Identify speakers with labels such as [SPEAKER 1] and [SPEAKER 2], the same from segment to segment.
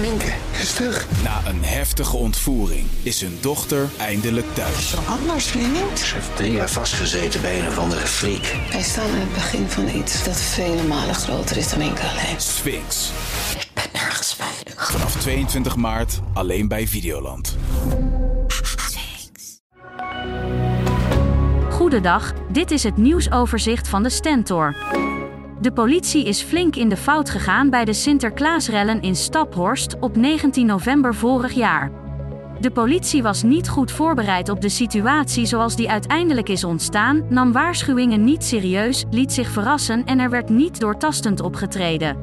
[SPEAKER 1] Minke is terug.
[SPEAKER 2] Na een heftige ontvoering is hun dochter eindelijk thuis.
[SPEAKER 1] Anders, vriend.
[SPEAKER 3] Ze heeft drie jaar vastgezeten bij een of andere freak.
[SPEAKER 1] Wij staan aan het begin van iets dat vele malen groter is dan Minke alleen.
[SPEAKER 2] Sphinx.
[SPEAKER 1] Ik ben nergens veilig.
[SPEAKER 2] Vanaf 22 maart alleen bij Videoland.
[SPEAKER 4] Goedendag, dit is het nieuwsoverzicht van de Stentor. De politie is flink in de fout gegaan bij de Sinterklaasrellen in Staphorst op 19 november vorig jaar. De politie was niet goed voorbereid op de situatie zoals die uiteindelijk is ontstaan, nam waarschuwingen niet serieus, liet zich verrassen en er werd niet doortastend opgetreden.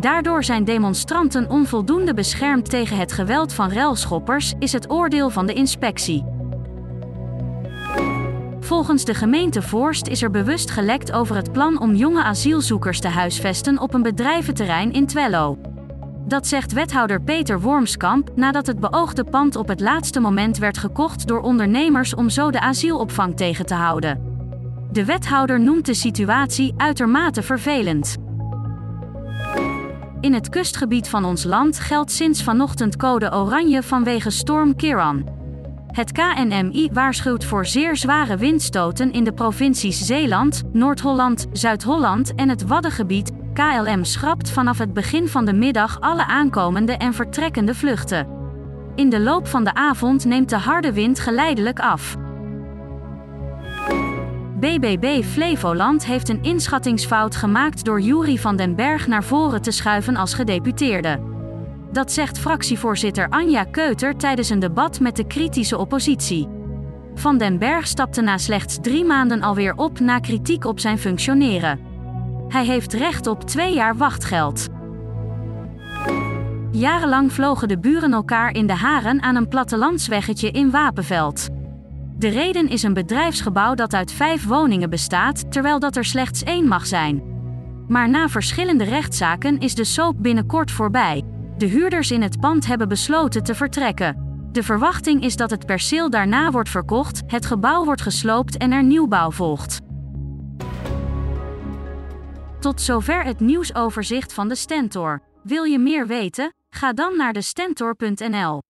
[SPEAKER 4] Daardoor zijn demonstranten onvoldoende beschermd tegen het geweld van relschoppers, is het oordeel van de inspectie. Volgens de gemeente Voorst is er bewust gelekt over het plan om jonge asielzoekers te huisvesten op een bedrijventerrein in Twello. Dat zegt wethouder Peter Wormskamp nadat het beoogde pand op het laatste moment werd gekocht door ondernemers om zo de asielopvang tegen te houden. De wethouder noemt de situatie uitermate vervelend. In het kustgebied van ons land geldt sinds vanochtend code oranje vanwege storm Kiran. Het KNMI waarschuwt voor zeer zware windstoten in de provincies Zeeland, Noord-Holland, Zuid-Holland en het Waddengebied. KLM schrapt vanaf het begin van de middag alle aankomende en vertrekkende vluchten. In de loop van de avond neemt de harde wind geleidelijk af. BBB Flevoland heeft een inschattingsfout gemaakt door Jury van den Berg naar voren te schuiven als gedeputeerde. Dat zegt fractievoorzitter Anja Keuter tijdens een debat met de kritische oppositie. Van den Berg stapte na slechts drie maanden alweer op na kritiek op zijn functioneren. Hij heeft recht op twee jaar wachtgeld. Jarenlang vlogen de buren elkaar in de haren aan een plattelandsweggetje in Wapenveld. De reden is een bedrijfsgebouw dat uit vijf woningen bestaat, terwijl dat er slechts één mag zijn. Maar na verschillende rechtszaken is de soap binnenkort voorbij. De huurders in het pand hebben besloten te vertrekken. De verwachting is dat het perceel daarna wordt verkocht, het gebouw wordt gesloopt en er nieuwbouw volgt. Tot zover het nieuwsoverzicht van de Stentor. Wil je meer weten? Ga dan naar de Stentor.nl.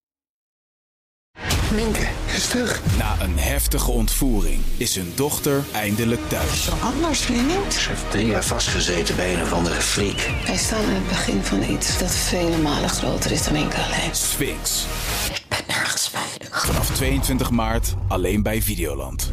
[SPEAKER 2] Na een heftige ontvoering is hun dochter eindelijk thuis.
[SPEAKER 1] Anders, vriend.
[SPEAKER 3] Ze heeft drie jaar vastgezeten bij een of andere freak.
[SPEAKER 1] Wij staan aan het begin van iets dat vele malen groter is dan Minke alleen.
[SPEAKER 2] Sphinx.
[SPEAKER 1] Ik ben nergens veilig.
[SPEAKER 2] Vanaf 22 maart alleen bij Videoland.